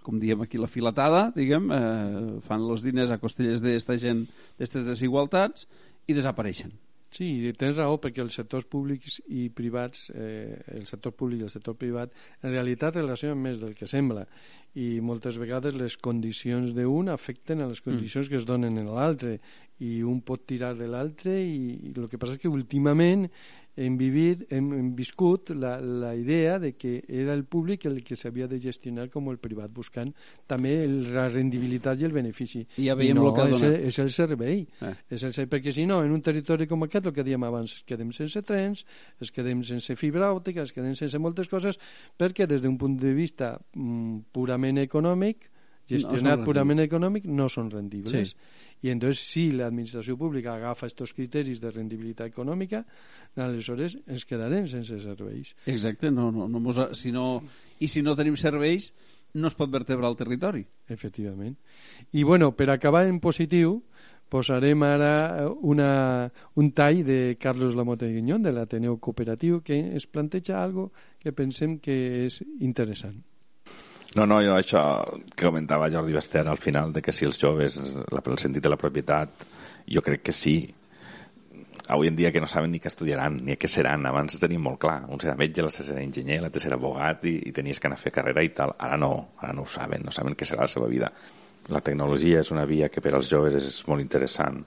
com diem aquí la filetada, diguem, eh, fan els diners a costelles d'esta gent, d'aquestes desigualtats i desapareixen. Sí, tens raó, perquè els sectors públics i privats, eh, el sector públic i el sector privat, en realitat relacionen més del que sembla i moltes vegades les condicions d'un afecten a les condicions mm. que es donen en l'altre i un pot tirar de l'altre i, i el que passa és que últimament hem, vivit, hem, hem viscut la, la idea de que era el públic el que s'havia de gestionar com el privat, buscant també el, la rendibilitat i el benefici. I ja I veiem no, el que és, dona. el, és el servei. Eh. És el servei, perquè si no, en un territori com aquest, el que dèiem abans, es quedem sense trens, es quedem sense fibra òptica, es quedem sense moltes coses, perquè des d'un punt de vista mm, purament econòmic, gestionat rendibles. purament econòmic, no són rendibles. Sí. I entonces, si l'administració pública agafa estos criteris de rendibilitat econòmica, aleshores ens quedarem sense serveis. Exacte, no, no, no mos, si no, i si no tenim serveis no es pot vertebrar el territori. Efectivament. I bueno, per acabar en positiu, posarem ara una, un tall de Carlos Lamote Guiñón, de l'Ateneu Cooperatiu, que es planteja algo que pensem que és interessant. No, no, jo això que comentava Jordi Bester al final, de que si els joves, la, el sentit de la propietat, jo crec que sí. Avui en dia que no saben ni què estudiaran, ni què seran. Abans tenim molt clar. Un serà metge, l'altre serà enginyer, l'altre serà abogat i, i tenies que anar a fer carrera i tal. Ara no, ara no ho saben, no saben què serà la seva vida. La tecnologia és una via que per als joves és molt interessant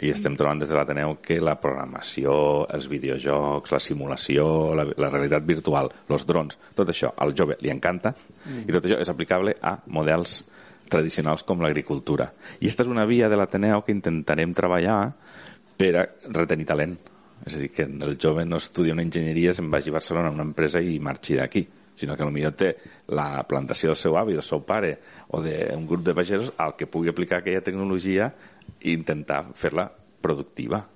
i estem trobant des de l'Ateneu que la programació, els videojocs, la simulació, la, la realitat virtual, els drons, tot això al jove li encanta i tot això és aplicable a models tradicionals com l'agricultura. I aquesta és una via de l'Ateneu que intentarem treballar per a retenir talent. És a dir, que el jove no estudia una enginyeria, se'n vagi a Barcelona a una empresa i marxi d'aquí sinó que potser té la plantació del seu avi, del seu pare o d'un grup de pagesos al que pugui aplicar aquella tecnologia i intentar fer-la productiva.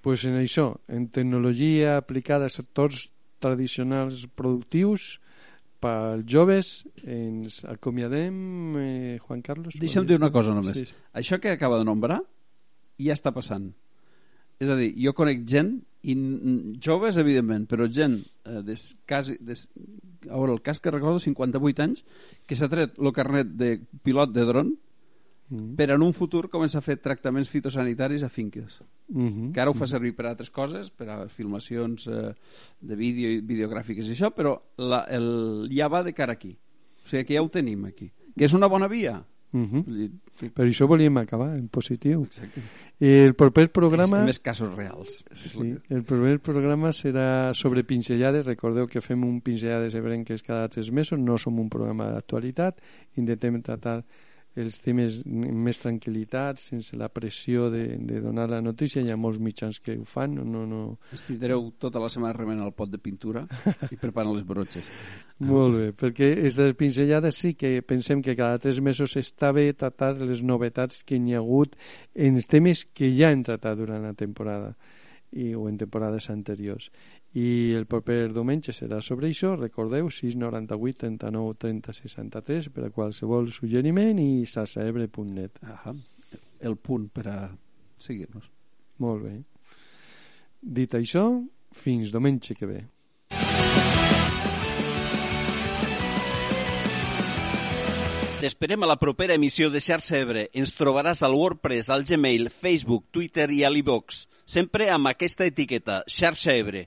pues en això, en tecnologia aplicada a sectors tradicionals productius pels joves ens acomiadem eh, Juan Carlos Deixa'm dir una cosa només. Sí, sí. Això que acaba de nombrar ja està passant. És a dir, jo conec gent, i joves, evidentment, però gent eh, des, quasi, des, a veure, el cas que recordo, 58 anys, que s'ha tret el carnet de pilot de dron Mm. per en un futur començar a fer tractaments fitosanitaris a finques. Mhm. Que ara ho fa servir per altres coses, per a filmacions eh, de vídeo i videogràfiques i això, però la, el, ja va de cara aquí. O sigui que ja ho tenim aquí. Que és una bona via. Vull dir, Per això volíem acabar en positiu. Exacte. El proper programa... És, més casos reals. Sí, el proper programa serà sobre pinzellades. Recordeu que fem un pinzellades ebrenques cada tres mesos. No som un programa d'actualitat. Intentem tratar els temes amb més tranquil·litat, sense la pressió de, de donar la notícia. Hi ha molts mitjans que ho fan. No, no... Ens tindreu tota la setmana remena el pot de pintura i preparant les brotxes. Molt bé, perquè és de pinzellades sí que pensem que cada tres mesos està bé tratar les novetats que hi ha hagut en els temes que ja hem tratat durant la temporada i, o en temporades anteriors. I el proper diumenge serà sobre això, recordeu, 698 39 30 63 per a qualsevol suggeriment i salsaebre.net. El punt per a seguir-nos. Molt bé. Dit això, fins diumenge que ve. T'esperem a la propera emissió de Xarxa Ebre. Ens trobaràs al WordPress, al Gmail, Facebook, Twitter i a l'iVox. Sempre amb aquesta etiqueta, Xarxa Ebre.